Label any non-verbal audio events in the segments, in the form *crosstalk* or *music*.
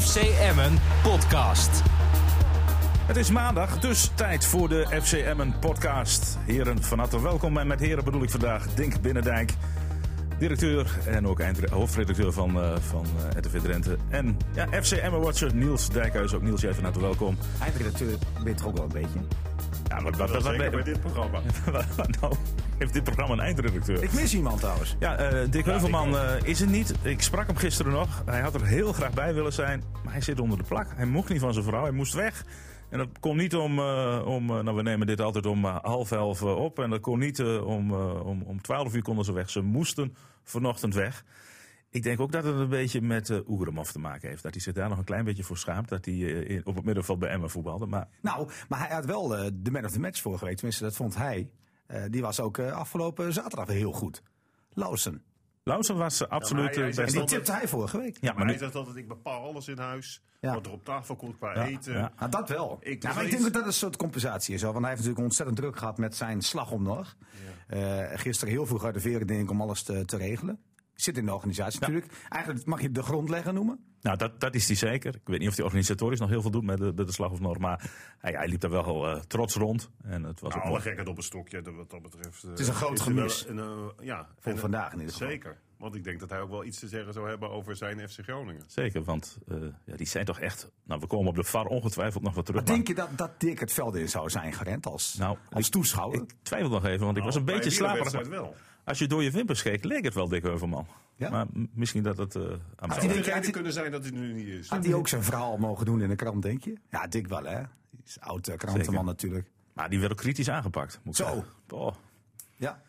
FC Emmen podcast. Het is maandag, dus tijd voor de FC Emmen podcast. Heren, van harte welkom. En met heren bedoel ik vandaag Dink Binnendijk, directeur en ook hoofdredacteur van, eh van eh, RTV Drenthe. En ja, FC Emmen-watcher Niels Dijkhuis. Ook Niels, jij van harte welkom. Eindredacteur ben je toch ook wel een beetje. Ja, maar wat, Zeker bij dit programma. *laughs* nou, heeft dit programma een eindredacteur? Ik mis iemand trouwens. Ja, eh, Dick Heuvelman ik eh, is er niet. Ik sprak hem gisteren nog. Hij had er heel graag bij willen zijn. Maar hij zit onder de plak. Hij mocht niet van zijn vrouw. Hij moest weg. En dat kon niet om, eh, om nou we nemen dit altijd om half elf op. En dat kon niet om, eh, om, om twaalf uur konden ze weg. Ze moesten vanochtend weg. Ik denk ook dat het een beetje met uh, Oegremov te maken heeft. Dat hij zich daar nog een klein beetje voor schaamt. Dat hij eh, in- op het middenveld bij Emma voetbalde. Maar Nou, maar hij had wel eh, de man of the match vorige week. Tenminste, dat vond hij. Eh, die was ook eh, afgelopen zaterdag weer heel goed. Lawson. Lausen was eh, absoluut hij- hij de zegt En die tipte hij vorige week. Ja, Maar maar hij nu- zegt altijd, ik bepaal alles in huis. Ja. Wat er op tafel komt qua Ja, eten. ja. Nou, dat wel. Ik ja, maar ik denk dat dat een soort compensatie is. Want hij heeft natuurlijk ontzettend druk gehad met zijn slag om nog. Eh, gisteren heel vroeg uit de veren denk ik om alles te, te regelen. Zit in de organisatie natuurlijk. Eigenlijk mag je de grondlegger noemen. Nou, dat, dat is hij zeker. Ik weet niet of hij organisatorisch nog heel veel doet met de, de, de slag of Noord. Maar hij, hij liep daar wel eh, trots rond. En het was Nou, ook alle gekheid op een stokje, dat- wat dat betreft. Het is een groot gemis. ja, Voor en, vandaag in ieder geval. Zeker. Want ik denk dat hij ook wel iets te zeggen zou hebben over zijn FC Groningen. Zeker, want eh, ja, die zijn toch echt... Nou, we komen op de VAR ongetwijfeld nog wat terug. Maar denk je dat, dat Dirk het veld in zou zijn gerend als, Nou, als ik- toeschouwer? Ik twijfel nog even, want ik was een Nou, beetje slaperig. wel. Als je door je wimpers keek, leek het wel Dick Heuvelman. Ja? Maar misschien dat het eh aan mij die denk- hij- kunnen zijn dat hij nu niet is. Had hij ook zijn verhaal mogen doen in de krant, denk je? Ja, Dick wel, hè? Die is oud eh, krantenman Zeker. natuurlijk. Maar die werd ook kritisch aangepakt. Moet ik Zo. Oh. Ja.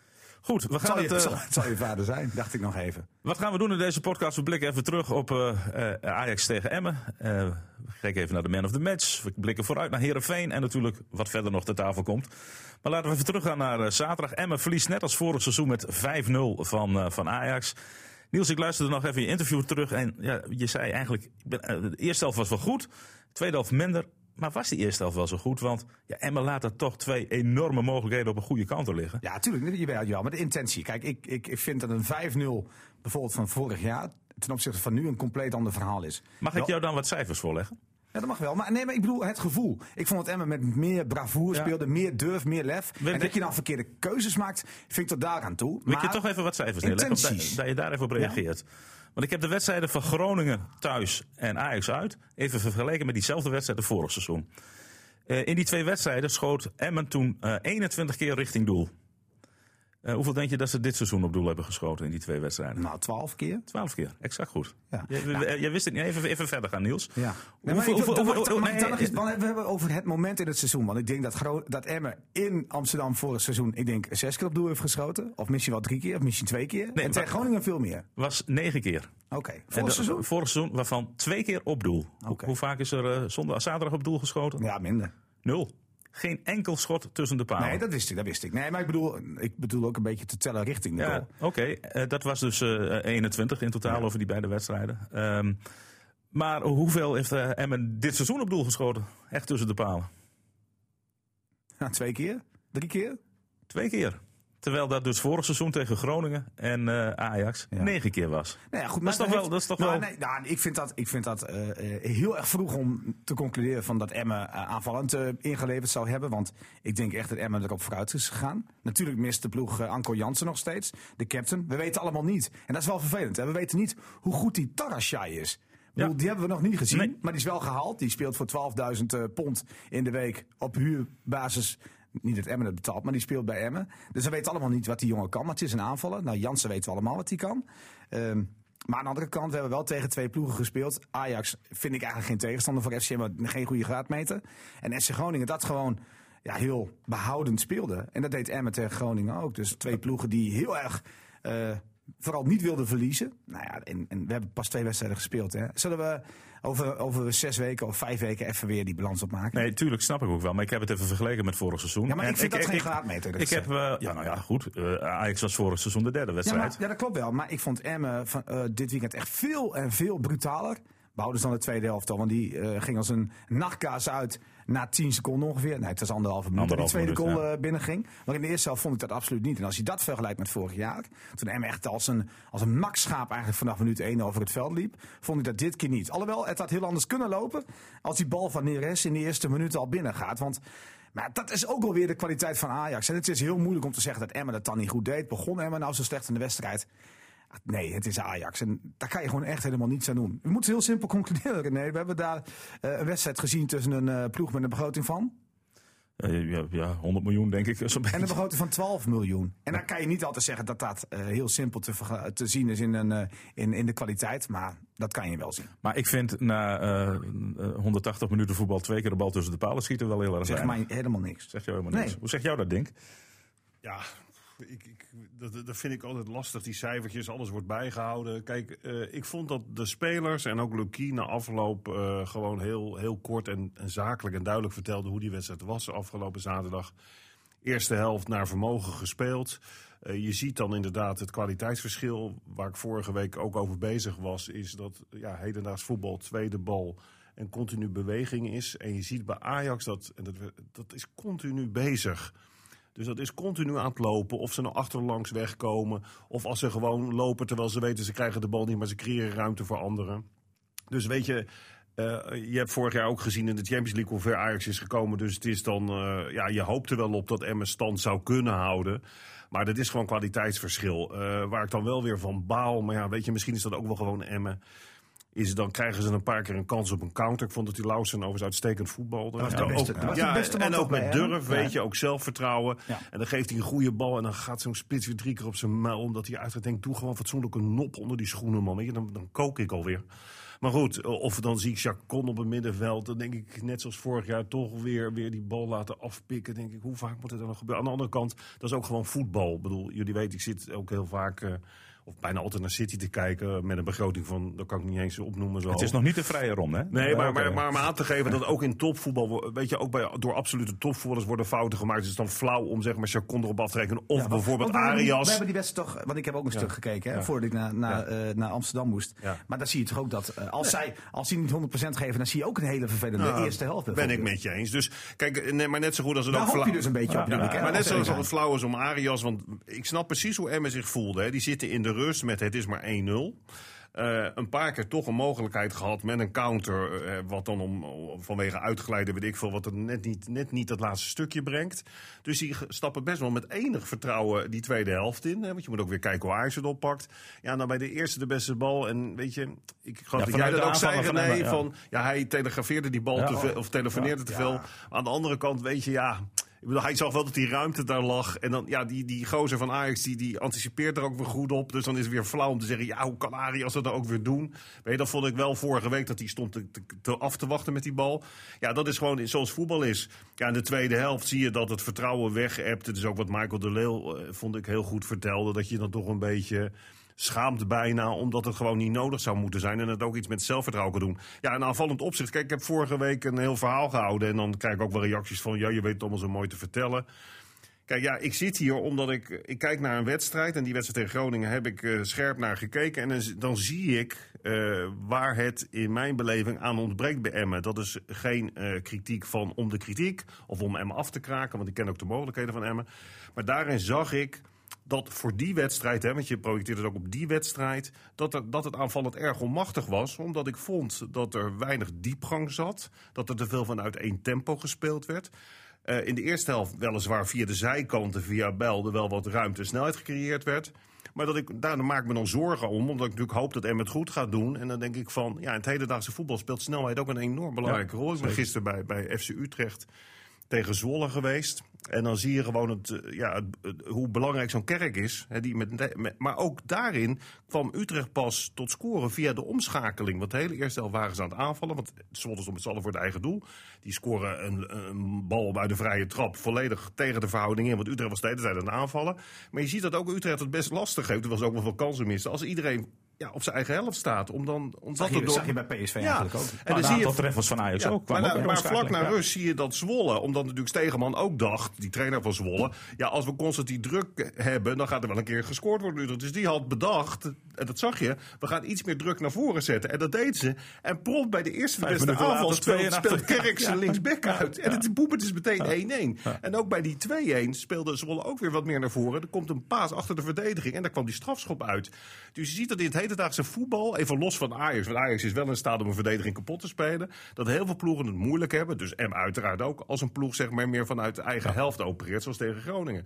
Goed, we Het gaan zal, het... je, eh, zal, het zal je vader zijn, dacht ik nog even. Wat gaan we doen in deze podcast? We blikken even terug op eh, eh, Ajax tegen Emmen. We kijken even naar de man of the match. We blikken vooruit naar Herenveen en natuurlijk wat verder nog ter tafel komt. Maar laten we even teruggaan naar zaterdag. Emmen verliest net als vorig seizoen met 5-0 van, van Ajax. Niels, ik luisterde nog even je interview terug. En ja, je zei eigenlijk, de eerste helft was wel goed. De tweede helft minder. Maar was die eerste helft wel zo goed? Want ja, Emmen laat er toch twee enorme mogelijkheden op een goede counter liggen. Ja, tuurlijk, je bent wel, maar de intentie. Kijk, ik, ik, ik vind dat een 5-0 bijvoorbeeld van vorig jaar ten opzichte van nu een compleet ander verhaal is. Mag ik jou dan wat cijfers voorleggen? Ja, dat mag wel. Maar nee, maar ik bedoel het gevoel. Ik vond dat Emmen met meer bravoure Ja. speelde, meer durf, meer lef. En dat je dan verkeerde keuzes maakt, vind ik tot daaraan toe. Wil ik je toch even wat cijfers neerleggen? Dat, dat je daar even op reageert. Want ik heb de wedstrijden van Groningen thuis en Ajax uit even vergeleken met diezelfde wedstrijden vorig seizoen. Eh, in die twee wedstrijden schoot Emmen toen eh, 21 keer richting doel. Eh, hoeveel denk je dat ze dit seizoen op doel hebben geschoten in die twee wedstrijden? Nou, 12 keer. 12 keer, exact goed. Ja. Jij, wist het niet. Even, even verder gaan, Niels. Ja. Hoeveel- Nee, dan dan nee, we hebben over het moment in het seizoen. Want ik denk dat, Gro- dat Emmen in Amsterdam vorig seizoen, ik denk zes keer op doel heeft geschoten. Of misschien wel drie keer, of misschien twee keer. en tegen Groningen veel meer. was 9 keer. Oké, vorig seizoen? Vorig seizoen, waarvan twee keer op doel. Hoe- vaak is er eh, zondag, zaterdag op doel geschoten? Ja, minder. Nul. Geen enkel schot tussen de palen. Nee, dat wist ik, dat wist ik. Nee, maar ik bedoel, ik bedoel ook een beetje te tellen richting de Ja, goal. oké. Eh, dat was dus eh, 21 in totaal over die beide wedstrijden. Ehm, maar hoeveel heeft eh, Emmen dit seizoen op doel geschoten? Echt tussen de palen? Ja, *laughs* twee keer? Drie keer? Twee keer. Terwijl dat dus vorig seizoen tegen Groningen en eh, Ajax Ja. negen keer was. Nou ja, goed, Dat is maar toch wel- dat is toch nou, wel- Nee, nou, ik vind dat, ik vind dat eh, eh, heel erg vroeg om te concluderen van dat Emmen aanvallend ingeleverd zou hebben. Want ik denk echt dat Emmen erop vooruit is gegaan. Natuurlijk mist de ploeg Anko Jansen nog steeds, de captain. We weten allemaal niet. En dat is wel vervelend. Hè? We weten niet hoe goed die Tarashai is. Bedoel. Die hebben we nog niet gezien, Nee. maar die is wel gehaald. Die speelt voor 12.000 eh, pond in de week op huurbasis. Niet dat Emmen het betaalt, maar die speelt bij Emmen. Dus we weten allemaal niet wat die jongen kan. Maar het is een aanvaller. Nou, Jansen weten we allemaal wat hij kan. Ehm, maar aan de andere kant, we hebben wel tegen twee ploegen gespeeld. Ajax vind ik eigenlijk geen tegenstander voor FC, maar geen goede graadmeter. En FC Groningen dat gewoon ja, heel behoudend speelde. En dat deed Emmen tegen Groningen ook. Dus twee ploegen die heel erg eh, vooral niet wilden verliezen. Nou ja, en, en we hebben pas twee wedstrijden gespeeld. Hè. Zullen we over, over zes weken of vijf weken even weer die balans opmaken? Nee, tuurlijk snap ik ook wel. Maar ik heb het even vergeleken met vorig seizoen. Ja, maar ik En vind dat geen graadmeter, dat Ik heb, eh, ja, nou ja, goed. Eh, Ajax was vorig seizoen de derde Ja, wedstrijd. maar, ja, dat klopt wel. Maar ik vond Emmen van, eh, dit weekend echt veel en veel brutaler. Behouden ze dan de tweede helft al. Want die eh, ging als een nachtkaas uit na 10 seconden ongeveer. Nee, het was anderhalve minuut dat die tweede minuut, goal eh, binnenging. Maar in de eerste helft vond ik dat absoluut niet. En als je dat vergelijkt met vorig jaar. Toen Emmen echt als een, als een makschaap eigenlijk vanaf minuut 1 over het veld liep. Vond ik dat dit keer niet. Alhoewel, het had heel anders kunnen lopen. Als die bal van Neres in de eerste minuut al binnen gaat. Want maar dat is ook wel weer de kwaliteit van Ajax. En het is heel moeilijk om te zeggen dat Emmen dat dan niet goed deed. Begon Emmen nou zo slecht in de wedstrijd? Nee, het is Ajax. En daar kan je gewoon echt helemaal niets aan doen. We moeten heel simpel *laughs* concluderen. Nee, we hebben daar eh, een wedstrijd gezien tussen een eh, ploeg met een begroting van. Eh, ja, ja, 100 miljoen denk ik. zo'n En een begroting van 12 miljoen. En dan kan je niet altijd zeggen dat dat eh, heel simpel te, verga- te zien is in, een, eh, in, in de kwaliteit. Maar dat kan je wel zien. Maar ik vind na eh, eh, 180 minuten voetbal twee keer de bal tussen de palen schieten wel heel erg Zeg mij helemaal niks. Zeg jou helemaal niks. Nee. Hoe zeg jou dat, Dink? Ja, ik, dat, dat vind ik altijd lastig, die cijfertjes, alles wordt bijgehouden. Kijk, eh, ik vond dat de spelers en ook Lucie na afloop eh, gewoon heel, heel kort en, en zakelijk en duidelijk vertelden hoe die wedstrijd was afgelopen zaterdag. Eerste helft naar vermogen gespeeld. Eh, je ziet dan inderdaad het kwaliteitsverschil, waar ik vorige week ook over bezig was, is dat ja, hedendaags voetbal tweede bal en continu beweging is. En je ziet bij Ajax dat, en dat, dat is continu bezig. Dus dat is continu aan het lopen. Of ze nou achterlangs wegkomen. Of als ze gewoon lopen terwijl ze weten ze krijgen de bal niet, maar ze creëren ruimte voor anderen. Dus weet je, eh, je hebt vorig jaar ook gezien in de Champions League hoe ver Ajax is gekomen. Dus het is dan, eh, ja, je hoopt er wel op dat Emmen stand zou kunnen houden. Maar dat is gewoon kwaliteitsverschil. Eh, waar ik dan wel weer van baal. Maar ja, weet je, misschien is dat ook wel gewoon Emmen. Is dan krijgen ze een paar keer een kans op een counter. Ik vond dat die Lausen overigens uitstekend voetbalde. was de Ja, beste- ook- dat was de ja, beste man en ook met durf, weet je, ook zelfvertrouwen. Ja. En dan geeft hij een goede bal en dan gaat zo'n spits weer drie keer op zijn muil. Omdat hij uitgaat denkt, doe gewoon fatsoenlijk een nop onder die schoenen, man. Weet je, dan, dan kook ik alweer. Maar goed, of dan zie ik Chacon op het middenveld. Dan denk ik, net zoals vorig jaar, toch weer, weer die bal laten afpikken. denk ik, hoe vaak moet het dan nog gebeuren? Aan de andere kant, dat is ook gewoon voetbal. Ik bedoel, jullie weten, ik zit ook heel vaak... eh, of bijna altijd naar City te kijken met een begroting van, dat kan ik niet eens opnoemen zo. Het is nog niet de vrije ronde, hè? Nee, maar, maar, maar om aan te geven dat ook in topvoetbal, weet je, ook bij, door absolute topvoetballers worden fouten gemaakt. Dus het is dan flauw om zeg maar Chacon erop af te rekenen. Of Ja, bijvoorbeeld hebben Arias. We hebben die wedstrijd toch, want ik heb ook een stuk gekeken hè, voordat ik naar, naar, eh, naar Amsterdam moest. Maar dan zie je toch ook dat eh, als, zij, als die niet 100% geven, dan zie je ook een hele vervelende Nou, eerste helft. Ben ik met je eens. Dus kijk, eh, nee, maar net zo goed als het Daar ook flauw- dus een beetje op, maar net als zoals het flauw is om Arias. Want ik snap precies hoe Emmen zich voelde. Hè. Die zitten in de rust met het is maar 1-0. Eh, een paar keer toch een mogelijkheid gehad met een counter. eh, wat dan om, vanwege uitglijden, weet ik veel, wat er net niet, net niet dat laatste stukje brengt. Dus die stappen best wel met enig vertrouwen die tweede helft in. Hè, want je moet ook weer kijken hoe Ajax het oppakt. Ja, dan bij de eerste de beste bal. En weet je, ik geloof Ja, dat jij dat ook zei, van René. Ja. Van, ja, hij telegrafeerde die bal Ja, te veel, of telefoneerde te veel. Aan de andere kant, weet je, ja. Ik bedoel, hij zag wel dat die ruimte daar lag. En dan, ja, die, die gozer van Ajax, die, die anticipeert er ook weer goed op. Dus dan is het weer flauw om te zeggen, ja, hoe kan Arias dat ook weer doen? Weet je, dat vond ik wel vorige week, dat hij stond te, te, af te wachten met die bal. Ja, dat is gewoon zoals voetbal is. Ja, in de tweede helft zie je dat het vertrouwen weg-ebt. Het is ook wat Michael de Leeuw, eh, vond ik heel goed vertelde. Dat je dan toch een beetje schaamt bijna, omdat het gewoon niet nodig zou moeten zijn. En het ook iets met zelfvertrouwen kan doen. Ja, een aanvallend opzicht. Kijk, ik heb vorige week een heel verhaal gehouden. En dan krijg ik ook wel reacties van, ja, je weet het allemaal zo mooi te vertellen. Kijk, ja, ik zit hier omdat ik, ik kijk naar een wedstrijd. En die wedstrijd tegen Groningen heb ik eh, scherp naar gekeken. En dan, dan zie ik eh, waar het in mijn beleving aan ontbreekt bij Emmen. Dat is geen eh, kritiek van om de kritiek. Of om Emmen af te kraken. Want ik ken ook de mogelijkheden van Emmen. Maar daarin zag ik dat voor die wedstrijd, hè, want je projecteert het ook op die wedstrijd, dat, er, dat het aanvallend erg onmachtig was. Omdat ik vond dat er weinig diepgang zat. Dat er te veel vanuit één tempo gespeeld werd. Eh, in de eerste helft weliswaar via de zijkanten, via Bel, er wel wat ruimte en snelheid gecreëerd werd. Maar dat ik, daar maak ik me dan zorgen om, omdat ik natuurlijk hoop dat Emmen het goed gaat doen. En dan denk ik van, ja, in het hedendaagse voetbal speelt snelheid ook een enorm belangrijke rol. Ik ben gisteren bij, bij FC Utrecht tegen Zwolle geweest. En dan zie je gewoon het, eh, ja, hoe belangrijk zo'n kerk is. Hè, die met, maar ook daarin kwam Utrecht pas tot scoren via de omschakeling. Want de hele eerste helft waren ze aan het aanvallen. Want Zwolle stond met z'n allen voor het eigen doel. Die scoren een, bal bij de vrije trap volledig tegen de verhouding in. Want Utrecht was de tijd aan het aanvallen. Maar je ziet dat ook Utrecht het best lastig heeft. Er was ook wel veel kansen misten. Als iedereen ja, op zijn eigen helft staat. Om dan, dat zag je bij PSV eigenlijk ook. En En dan een zie je treffers van Ajax ja, ook. kwam maar, ook bij de maar vlak na rust zie je dat Zwolle, omdat natuurlijk Stegeman ook dacht, die trainer van Zwolle, ja, als we constant die druk hebben, dan gaat er wel een keer gescoord worden. Dus die had bedacht, en dat zag je, we gaan iets meer druk naar voren zetten. En dat deed ze. En prompt bij de eerste Vijf beste aanval speelt, speelt. Kerk zijn linksback Ja. uit. En het boepert is meteen 1-1. En ook bij die 2-1 speelde Zwolle ook weer wat meer naar voren. Er komt een paas achter de verdediging en daar kwam die strafschop uit. Dus je ziet dat in het hedendaagse voetbal, even los van Ajax, want Ajax is wel in staat om een verdediging kapot te spelen, dat heel veel ploegen het moeilijk hebben. Dus M uiteraard ook, als een ploeg zeg maar meer vanuit de eigen helft opereert, zoals tegen Groningen.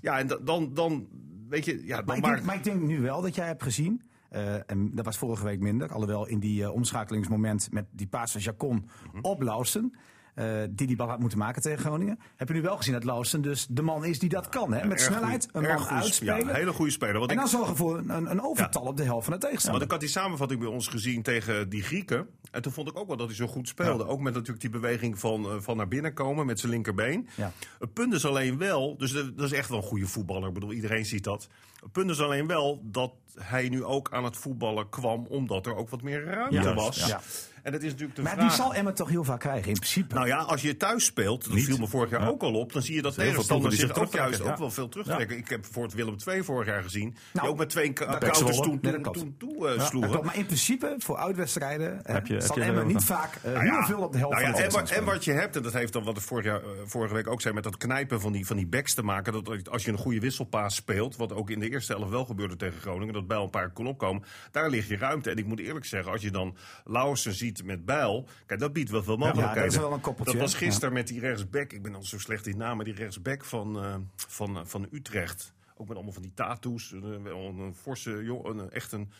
Ja, en da- dan, dan weet je, ja, Maar dan ik, maakt... denk, maar ik denk nu wel dat jij hebt gezien. eh, en dat was vorige week minder. Alhoewel in die eh, omschakelingsmoment met die paas van Jacon op Lausten. Eh, die die bal had moeten maken tegen Groningen. Heb je nu wel gezien dat Lausten dus de man is die dat kan. Hè? Met Erg snelheid, een man goeie- uitspelen. Ja, een hele goede speler. En ik- dan zorgen voor een, een overtal op de helft van de tegenstander. want ik had die samenvatting bij ons gezien tegen die Grieken. En toen vond ik ook wel dat hij zo goed speelde. Ook met natuurlijk die beweging van, eh, van naar binnen komen met zijn linkerbeen. Ja. Het punt is alleen wel, dus dat dat is echt wel een goede voetballer. Ik bedoel, iedereen ziet dat. Het punt is alleen wel dat hij nu ook aan het voetballen kwam omdat er ook wat meer ruimte Ja, was. ja. En dat is natuurlijk de maar vraag. die zal Emmen toch heel vaak krijgen, in principe. Nou ja, als je thuis speelt, dat Niet. viel me vorig jaar Ja. ook al op, dan zie je dat tegenstanders zich ook juist ook wel veel terugtrekken. Ik heb voor het Willem II vorig jaar gezien, die Nou, ook met twee counters toen, toen, toen toe eh, sloegen. klopt, maar in principe, voor uitwedstrijden, Heb je- zal Emmen heel niet vaak eh, Nou heel veel op de helft nou ja, van de en, wat, tegenstander en wat je hebt, en dat heeft dan wat ik vorig jaar, eh, vorige week ook zei, met dat knijpen van die, van die backs te maken. Dat als je een goede wisselpaas speelt, wat ook in de eerste helft wel gebeurde tegen Groningen, dat Bijl een paar kon opkomen, daar ligt je ruimte. En ik moet eerlijk zeggen, als je dan Lauwersen ziet met Bijl, kijk, dat biedt wel veel mogelijkheden. dat is wel een koppeltje, Dat was gisteren met die rechtsback, ik ben al zo slecht in namen, die rechtsback van, eh, van, eh, van Utrecht. Ook met allemaal van die tattoos. Een, wel een, forse jongen, echt een...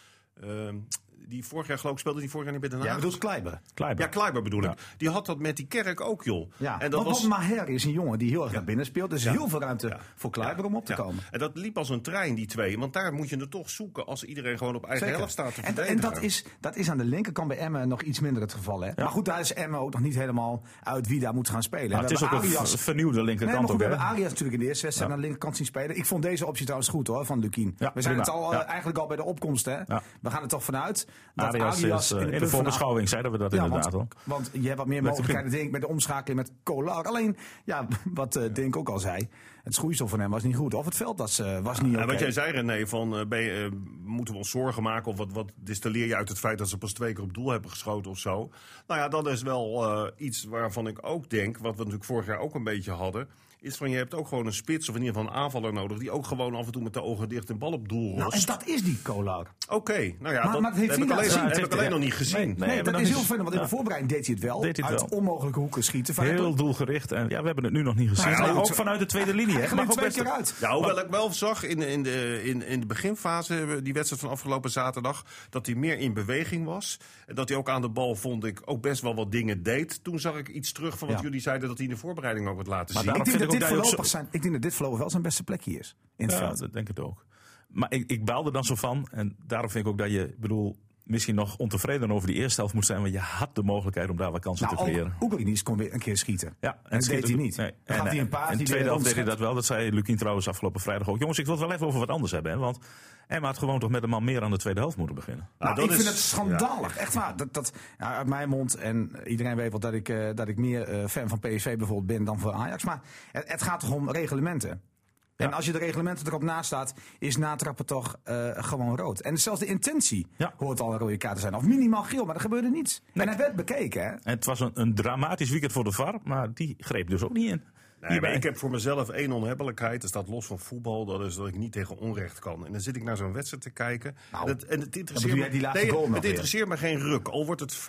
die vorig jaar geloof ik speelde die vorig jaar niet bij Den Ja, Haag. bedoelt Kleiber. Kleiber. Ja, Kleiber bedoel ik. Die had dat met die kerk ook, joh. Ja, en dat want was. Maher is een jongen die heel erg naar binnen speelt. Dus heel veel ruimte Ja. voor Kleiber om op te Ja. komen. En dat liep als een trein, die twee. Want daar moet je het toch zoeken als iedereen gewoon op eigen Zeker. helft staat te en, en verdedigen. dat, is, dat is aan de linkerkant bij Emmen nog iets minder het geval. Hè? Maar goed, daar is Emmen ook nog niet helemaal uit wie daar moet gaan spelen. Maar We het is ook een Arias- v- vernieuwde Nee, linkerkant maar goed, ook. we hebben Arias natuurlijk in de eerste wedstrijd aan de linkerkant zien spelen. Ik vond deze optie trouwens goed hoor, van Lukien. Ja, we zijn prima. het al, eh, Ja. eigenlijk al bij de opkomst. Hè? Ja. We gaan er toch vanuit is, eh, in de punt van- voorbeschouwing zeiden we dat Ja, inderdaad al. want, want je hebt wat meer mogelijkheden denk ik, met de omschakeling met Kolar. Alleen, ja, *laughs* wat eh Dink ook al zei, het schoeisel van hem was niet goed. Of het veld was, eh, was niet oké. En wat jij zei, René, van eh, ben je, eh, moeten we ons zorgen maken? Of wat, wat distilleer je uit het feit dat ze pas twee keer op doel hebben geschoten of zo? Nou ja, dat is wel eh, iets waarvan ik ook denk, wat we natuurlijk vorig jaar ook een beetje hadden. Is van je hebt ook gewoon een spits of in ieder geval een aanvaller nodig. die ook gewoon af en toe met de ogen dicht een bal op doel Nou, en rost. dat is die Kolar. Oké, nou ja, Maar- dat, maar dat heeft heb hij ik alleen, laten zien. heb Het ik alleen nog niet gezien. Nee, dat is heel vervelend, want in Ja. de voorbereiding deed hij het wel. Deed hij het uit wel. onmogelijke hoeken schieten. Heel doelgericht. En ja, we hebben het nu nog niet gezien. Nou ja, maar ook vanuit de tweede linie. Hè? Mag gleed ook twee best- keer uit. Ja, hoewel ik wel zag in, in, de, in, in de beginfase, eh, die wedstrijd van afgelopen zaterdag, dat hij meer in beweging was. En dat hij ook aan de bal, vond ik, ook best wel wat dingen deed. Toen zag ik iets terug van wat Ja. jullie zeiden dat hij in de voorbereiding ook wat laten Maar zien. Ik daarom denk, vind dat ik dit voorlopig zijn, ik denk dat dit voorlopig wel zijn beste plekje is. In het Ja, veld. dat denk ik ook. Maar ik, ik baalde dan zo van. En daarom vind ik ook dat je, ik bedoel, misschien nog ontevreden over die eerste helft moet zijn. Want je had de mogelijkheid om daar wat kansen Nou, te creëren. ook Oekraïne kon weer een keer schieten. Ja, en dat deed hij ook- niet. Nee. Dan En, hij een In die de tweede helft deed hij dat wel. Dat zei Lukien trouwens afgelopen vrijdag ook. Jongens, ik wil het wel even over wat anders hebben. Hè? Want Emma had gewoon toch met een man meer aan de tweede helft moeten beginnen. Nou, dat ik is- vind het schandalig. Echt waar. Dat, dat, ja, uit mijn mond. En iedereen weet wel dat ik, eh, dat ik meer eh, fan van PSV bijvoorbeeld ben dan van Ajax. Maar het, het gaat toch om reglementen. En als je de reglementen erop naast staat, is natrappen toch eh, gewoon rood. En zelfs de intentie hoort al een rode kaart te zijn. Of minimaal geel, maar er gebeurde niets. En hij werd bekeken. Hè? En het was een, een dramatisch weekend voor de VAR. Maar die greep dus ook niet in. Nee, Hierbij. maar ik heb voor mezelf één onhebbelijkheid. Dat staat los van voetbal. Dat is dat ik niet tegen onrecht kan. En dan zit ik naar zo'n wedstrijd te kijken. Nou, en het, en het interesseert me, die laatste nee, goal nog het interesseert me geen ruk. Al wordt het 15-0.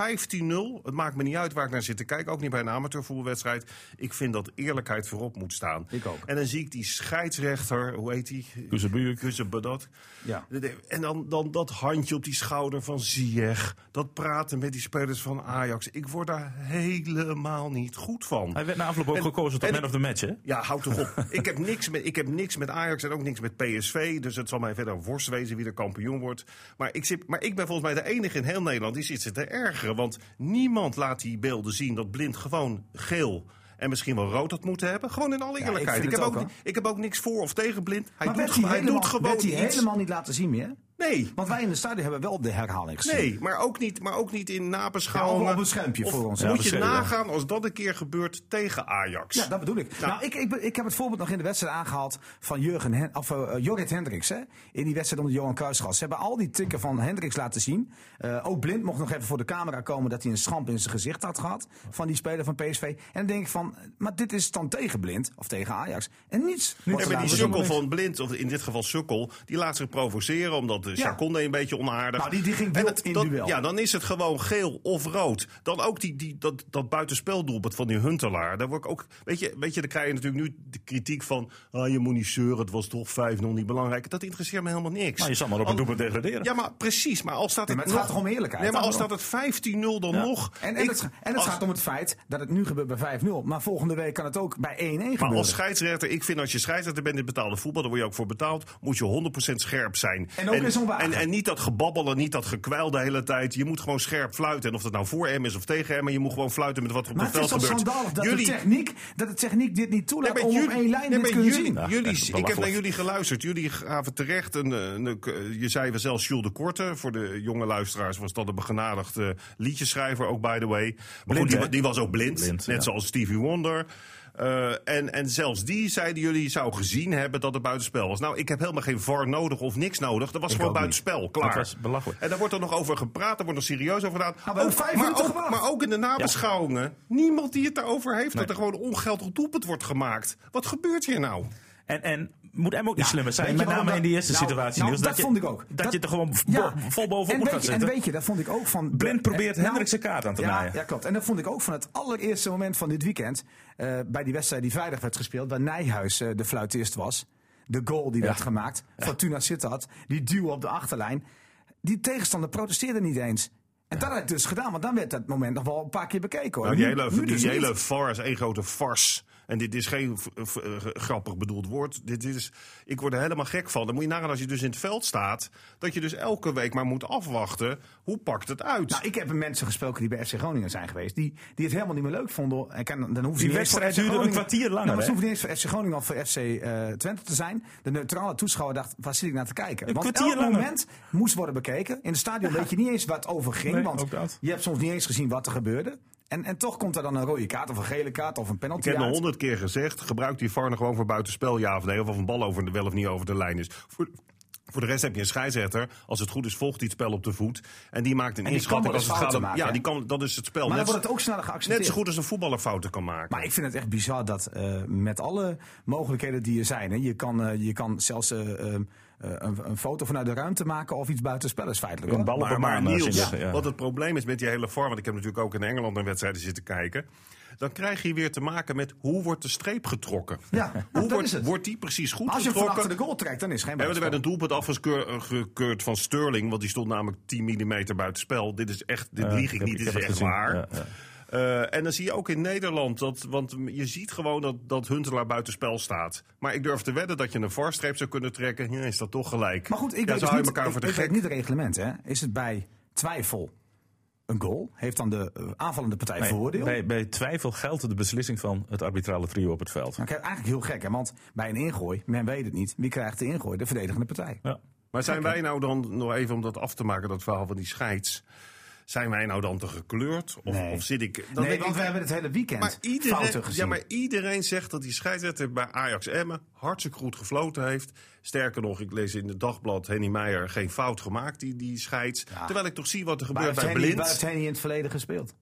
Het maakt me niet uit waar ik naar zit te kijken. Ook niet bij een amateurvoetbalwedstrijd. Ik vind dat eerlijkheid voorop moet staan. Ik ook. En dan zie ik die scheidsrechter. Hoe heet die? Kuzebuurk. Kuzebadat. Ja. En dan, dan dat handje op die schouder van Ziyech. Dat praten met die spelers van Ajax. Ik word daar helemaal niet goed van. Hij werd na afloop ook En- gekozen tot man of the match. Hè? Ja, houd toch op. *laughs* ik, heb niks met, ik heb niks met Ajax en ook niks met PSV. Dus het zal mij verder worst wezen wie de kampioen wordt. Maar ik, zit, maar ik ben volgens mij de enige in heel Nederland die zit zich te ergeren. Want niemand laat die beelden zien dat Blind gewoon geel en misschien wel rood had moeten hebben. Gewoon in alle eerlijkheid. ik, heb ook, ook, ik heb ook niks voor of tegen Blind. Hij, Maar doet, hij, hij helemaal, doet gewoon werd hij iets. helemaal niet laten zien meer? Nee. Want wij in de stadion hebben wel de herhaling gezien. Nee, maar ook niet, maar ook niet in nabeschouwingen. Ja, op een schermpje voor ons. Moet je nagaan als dat een keer gebeurt tegen Ajax. Ja, dat bedoel ik. Nou, ik, ik, ben- ik heb het voorbeeld nog in de wedstrijd aangehaald van Jurgen Hen, of, Jorrit Hendricks. Hè, in die wedstrijd onder Johan Cruijffschaal. Ze hebben al die tikken van Hendricks laten zien. Eh, ook Blind mocht nog even voor de camera komen dat hij een schamp in zijn gezicht had gehad. Van die speler van PSV. En dan denk ik van, maar dit is dan tegen Blind of tegen Ajax. En niets. maar die sukkel van Blind, of in dit geval sukkel, die laat zich provoceren omdat de Chaconde een beetje onaardig. Nou, die- die ging En wild in duel. Ja, dan is het gewoon geel of rood. Dan ook die, die, dat, dat buitenspeldoelpunt van die Huntelaar. Daar word ik ook, weet je, weet je, dan krijg je natuurlijk nu de kritiek van, ah, je moet niet zeuren, het was toch 5-0 niet belangrijk. Dat interesseert me helemaal niks. Maar je zal maar op een doelpunt degraderen. Ja, maar precies. Maar al staat het, maar het nog, gaat toch om eerlijkheid? Nee, maar al staat het 15-0 dan nog. En, en, Ik- het, en het als- gaat om het feit dat het nu gebeurt bij 5-0. Maar volgende week kan het ook bij 1-1 gebeuren. Maar als scheidsrechter, ik vind als je scheidsrechter bent in betaalde voetbal, daar word je ook voor betaald, moet je 100% scherp zijn. En ook in en, en niet dat gebabbel en niet dat gekwijl de hele tijd. Je moet gewoon scherp fluiten. En of dat nou voor hem is of tegen hem, maar je moet gewoon fluiten met wat er op Maar het het is veld toch gebeurt. schandalig dat, Jullie- de techniek, dat de techniek dit niet toelaat Nee, om maar op één lijn nee, dit maar kunnen jullie, zien. Ja, jullie- ik heb naar jullie geluisterd. Jullie gaven terecht een, een, een- je zei wel zelfs Jules de Korte. Voor de jonge luisteraars was dat een begenadigde liedjeschrijver ook, by the way. Maar Blind, goed, die, was ook blind, Blind, net ja. zoals Stevie Wonder. Eh, en, en zelfs die zeiden jullie zou gezien hebben dat het buitenspel was. Nou, ik heb helemaal geen VAR nodig of niks nodig. Dat was Ik gewoon niet. buitenspel, klaar. Dat was belachelijk. En daar wordt er nog over gepraat, er wordt nog serieus over gedaan. Nou, vijf maar, ook, gewacht. maar ook in de nabeschouwingen, niemand die het daarover heeft. Dat er gewoon ongeldig doelpunt wordt gemaakt. Wat gebeurt hier nou? En, en moet hem ook niet slimmer zijn, met name in die eerste nou, situatie. nou, Niels, dat je, vond ik ook. Dat, Dat- je er gewoon Ja. vol bovenop en moet gaan je, en zitten. weet je, dat vond ik ook van... Blind probeert Nou, Hendricks zijn kaart aan te ja, naaien. Ja, klopt. En dat vond ik ook van het allereerste moment van dit weekend. eh, bij die wedstrijd die vrijdag werd gespeeld, waar Nijhuis eh, de fluitist was. De goal die werd gemaakt. Fortuna Sittard. Die duw op de achterlijn. Die tegenstander protesteerde niet eens. En dat had ik dus gedaan, want dan werd dat moment nog wel een paar keer bekeken. Hoor. Nou, die hele, nu die dus hele VAR is één grote fars. En dit is geen eh, grappig bedoeld woord. Dit is, ik word er helemaal gek van. Dan moet je nagaan als je dus in het veld staat... dat je dus elke week maar moet afwachten. Hoe pakt het uit? Nou, ik heb met mensen gesproken die bij FC Groningen zijn geweest. Die, die het helemaal niet meer leuk vonden. En kan, dan hoeven ze Die wedstrijd duurde een kwartier langer, Nou, maar ze niet eens voor FC Groningen of voor FC eh, Twente te zijn. De neutrale toeschouwer dacht, waar zit ik naar te kijken? Een want kwartier elk langer. moment moest worden bekeken. In het stadion weet je niet eens wat over ging. Nee, want je hebt soms niet eens gezien wat er gebeurde. En, en toch komt er dan een rode kaart of een gele kaart of een ik penalty heb nog uit. honderd keer gezegd... gebruik die VAR gewoon voor buitenspel, ja of nee. Of of een bal over de, wel of niet over de lijn is. Voor, voor de rest heb je een scheidsrechter. Als het goed is, volgt hij het spel op de voet. En die maakt een En die inschatting als het gaat om... Ja, die kan, dat is het spel. Maar dan net, wordt het ook sneller geaccepteerd. net zo goed als een voetballer fouten kan maken. Maar ik vind het echt bizar dat eh, met alle mogelijkheden die er zijn. Hè, je, kan, eh, je kan zelfs eh, eh, een, een foto vanuit de ruimte maken of iets buitenspel is feitelijk. Een bal op Maar, een maar eh, Niels, ja. wat het probleem is met die hele vorm, want ik heb natuurlijk ook in Engeland naar wedstrijden zitten kijken. Dan krijg je weer te maken met hoe wordt de streep getrokken. Ja, hoe wordt, is het. wordt die precies goed Als je hem van getrokken? achter de goal trekt, dan is het geen maar er werd buitenspel. een doelpunt afgekeurd van Sterling, want die stond namelijk 10 mm buiten spel. Dit is echt, dit lieg ik niet, dit is echt gezien. waar. Ja, ja. Eh, en dan zie je ook in Nederland, dat, want je ziet gewoon dat, dat Huntelaar buitenspel staat. Maar ik durf te wedden dat je een varstreep zou kunnen trekken. Ja, is dat toch gelijk. Maar goed, ik ja, weet, niet, elkaar ik, voor de ik weet gek. niet het reglement. Hè. Is het bij twijfel een goal? Heeft dan de eh, aanvallende partij Nee, voordeel? bij, bij twijfel geldt de beslissing van het arbitrale trio op het veld. Nou, kijk, eigenlijk heel gek, hè? want bij een ingooi, men weet het niet. Wie krijgt de ingooi? De verdedigende partij. Ja. Maar zijn wij nou dan, nog even om dat af te maken, dat verhaal van die scheids. Zijn wij nou dan te gekleurd? Of, Nee. of zit ik. Dan nee, denk want ik, we hebben het hele weekend maar fouten gezien. ja, maar iedereen zegt dat die scheidsrechter bij Ajax Emmen hartstikke goed gefloten heeft. Sterker nog, ik lees in het dagblad Henny Meijer geen fout gemaakt, die, die scheids. Ja. Terwijl ik toch zie wat er gebeurt bij Blind. waar heeft in het verleden gespeeld?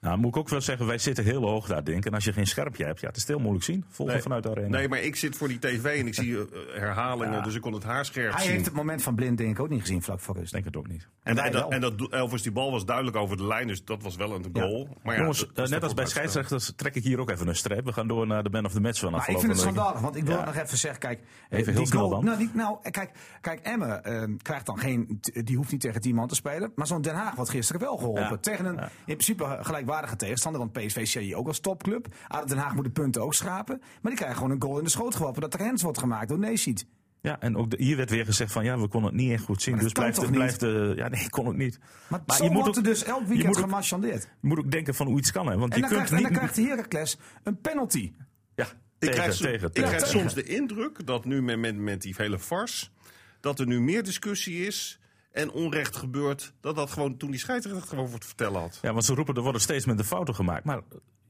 Nou, moet ik ook wel zeggen, wij zitten heel hoog daar, denk ik. En als je geen scherpje hebt, ja, het is heel moeilijk zien. Volgen Nee. vanuit de arena. Nee, maar ik zit voor die tv en ik zie eh, herhalingen, dus ik kon het haarscherp Hij zien. heeft het moment van blind denk ik ook niet gezien vlak voor rust. Ik denk het ook niet. En, en, dat, en dat Elvis, die bal was duidelijk over de lijn, dus dat was wel een goal. Maar ja, Jongens, dat- eh, net als bij buitenspel. scheidsrechters trek ik hier ook even een streep. We gaan door naar de man of the match van Maar ik afgelopen vind het schandalig, want ik wil Ja. nog even zeggen, kijk, Even eh, heel die snel goal, dan. nou, die, nou, eh, kijk, kijk Emmen eh, krijgt dan geen, die hoeft niet tegen 10 man te spelen, maar zo'n Den Haag wordt gisteren wel geholpen. Ja. Tegen een Ja. in principe gelijkwaardige tegenstander, want PSV zie je ook als topclub. ADO Den Haag moet de punten ook schrapen, maar die krijgen gewoon een goal in de schoot geworpen dat er hens wordt gemaakt door Neesiet. Ja, en ook de- hier werd weer gezegd van ja, we konden het niet echt goed zien. Maar Dus blijft, blijft de. Ja, nee, ik kon het niet. Maar, Maar zo je moet wordt ook- er dus elk je weekend gemarchandeerd. Je moet ook denken van hoe iets kan. Hè? Want En je dan, kunt krijgt, en dan niet. krijgt Heracles een penalty. Ja, Ik tegen, krijg, tegen, ik tegen. krijg tegen. soms de indruk dat nu met, met, met die hele fars... dat er nu meer discussie is en onrecht gebeurt... dat dat gewoon toen die scheidsrechter het gewoon voor te vertellen had. Ja, want ze roepen er worden steeds minder fouten gemaakt. Maar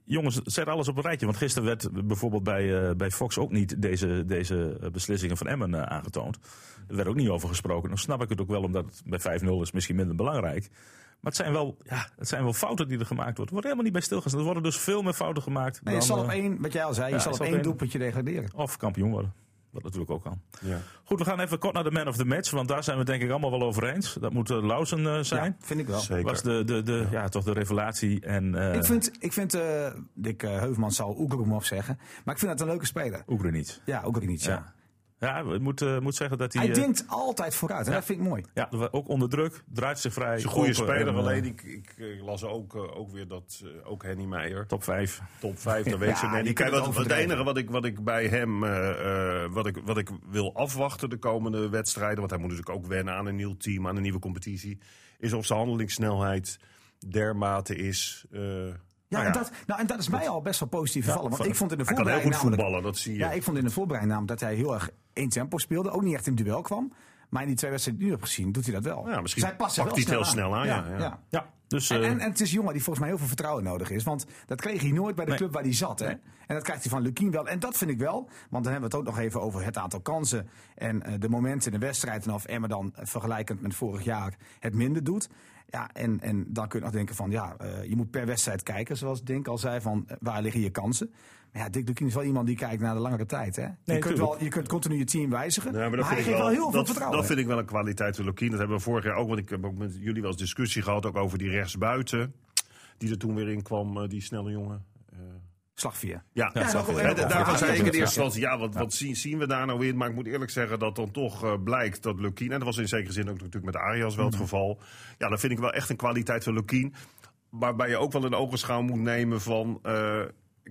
jongens, zet alles op een rijtje. Want gisteren werd bijvoorbeeld bij, eh, bij Fox ook niet deze, deze eh, beslissingen van Emmen eh, aangetoond. Er werd ook niet over gesproken. Dan snap ik het ook wel, omdat het bij 5-0 is misschien minder belangrijk. Maar het zijn, wel, ja, het zijn wel fouten die er gemaakt worden. Er wordt helemaal niet bij stilgestaan. Er worden dus veel meer fouten gemaakt. Nee, je dan, zal op één, wat jij al zei, je ja, zal op zal op één één- doelpuntje degraderen. Of kampioen worden. Wat natuurlijk ook kan. Ja. Goed, we gaan even kort naar de man of the match. Want daar zijn we het denk ik allemaal wel over eens. Dat moet uh, Lausen eh, zijn. Ja, vind ik wel. Zeker. was de, de, de, ja. toch de revelatie. En, eh Ik vind, ik vind eh, Dick eh, Heuvelman zal Oegrumov zeggen, maar ik vind dat een leuke speler. Oegrenic. Ja, ook niet. Ja. Ja. Ja, ik moet, eh, moet zeggen dat hij... Hij eh, denkt altijd vooruit en dat vind ik mooi. ja, ook onder druk, draait zich vrij. Is een goede open speler, en, eh, alleen ik, ik las ook, ook weer dat ook Henny Meijer, Top 5. top 5, dat weet Ja, ze net die niet. kan Kijk, het wat, het overdrijven. enige wat ik, wat ik bij hem, eh, eh, wat, ik, wat ik wil afwachten de komende wedstrijden, want hij moet natuurlijk ook wennen aan een nieuw team, aan een nieuwe competitie, is of zijn handelingssnelheid dermate is. eh, Ja, nou En, dat, nou, en dat is mij al best wel positief gevallen. Want van- ik vond in de hij kan heel voorbereiding goed voetballen, dat zie je. Ja, ik vond in de voorbereiding namelijk dat hij heel erg één tempo speelde. Ook niet echt in het duel kwam. Maar in die twee wedstrijden die ik nu heb gezien, doet hij dat wel. Ja, misschien Dus hij past pakt hij het heel snel aan, ja, ja. Ja, dus... En, eh, en, en het is een jongen die volgens mij heel veel vertrouwen nodig is. Want dat kreeg hij nooit bij de Nee. club waar hij zat. Hè? En dat krijgt hij van Lukien wel. En dat vind ik wel. Want dan hebben we het ook nog even over het aantal kansen. En eh, de momenten in de wedstrijd. En of Emma dan eh, vergelijkend met vorig jaar het minder doet. Ja, en, en dan kun je nog denken van ja, eh, je moet per wedstrijd kijken. Zoals Dink al zei van eh, waar liggen je kansen. Maar ja, Dick Lukien is wel iemand die kijkt naar de langere tijd. Hè? je, kunt tuurlijk. wel, je kunt continu je team wijzigen. Ja, maar maar dat hij vind ik geeft wel heel veel dat, vertrouwen. Dat vind ik wel een kwaliteit van Lukien. Dat hebben we vorig jaar ook. Want ik heb ook met jullie wel eens discussie gehad. Ook over die rechtsbuiten. Die er toen weer in kwam. eh, die snelle jongen. Eh, Slagvier. ja, Ja, ja, dat- daarvan ja, zei ja, ik in eerste instantie, ja, wat, wat zien, zien we daar nou in? Maar ik moet eerlijk zeggen dat dan toch eh, blijkt dat Lukien, en dat was in zekere zin ook natuurlijk met Arias wel het Mhm. geval. Ja, dan vind ik wel echt een kwaliteit van Lukien. Waarbij je ook wel een ogenschouw moet nemen van, eh,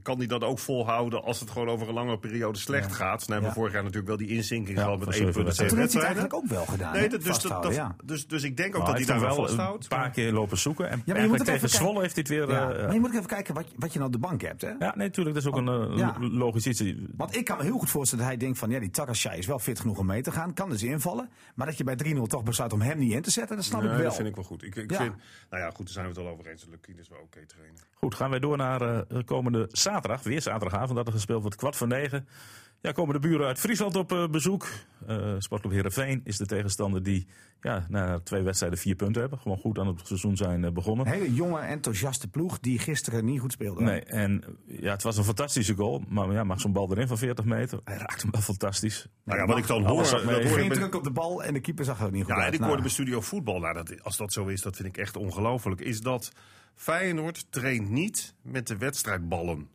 kan hij dat ook volhouden als het gewoon over een lange periode slecht gaat? Nou hebben we Ja. vorig jaar natuurlijk wel die inzinking Ja, gehad met van één zeven punt En en toen heeft hij wedstrijden. eigenlijk ook wel gedaan. Nee, dat, dus, dat, dat- ja. dus, dus ik denk ook nou, dat hij daar wel vasthoudt. een paar keer lopen zoeken. En, maar je moet tegen Zwolle heeft hij het weer... Ja, eh, maar je moet even kijken wat, wat je nou op de bank hebt. Hè? ja, nee, natuurlijk. Dat is ook een eh, Ja. logisch iets. Want ik kan me heel goed voorstellen dat hij denkt van... ja, die Takashai is wel fit genoeg om mee te gaan. Kan dus invallen. Maar dat je bij 3-0 toch besluit om hem niet in te zetten... dat snap ik wel. dat vind ik wel goed. Ik, Ja. vind, nou ja, goed, daar zijn we het al over eens. Lukien is wel oké trainen. Goed, gaan wij door naar eh, komende zaterdag. Weer zaterdagavond dat er gespeeld wordt. Kwart voor negen. Ja, komen de buren uit Friesland op eh, bezoek. Eh Sportclub Heerenveen is de tegenstander die ja, na twee wedstrijden vier punten hebben. Gewoon goed aan het seizoen zijn eh, begonnen. Een hele jonge, enthousiaste ploeg die gisteren niet goed speelde. Nee, en ja, het was een fantastische goal. Maar ja, mag zo'n bal erin van 40 meter. Hij raakt hem wel fantastisch. Nou ja, wat ik dan hoor, dat hoor ik Geen druk op de bal en de keeper zag er ook niet goed Ja, en uit. ik Nou, hoorde bij Studio Voetbal, nou, dat, als dat zo is, dat vind ik echt ongelooflijk. Is dat Feyenoord traint niet met de wedstrijdballen.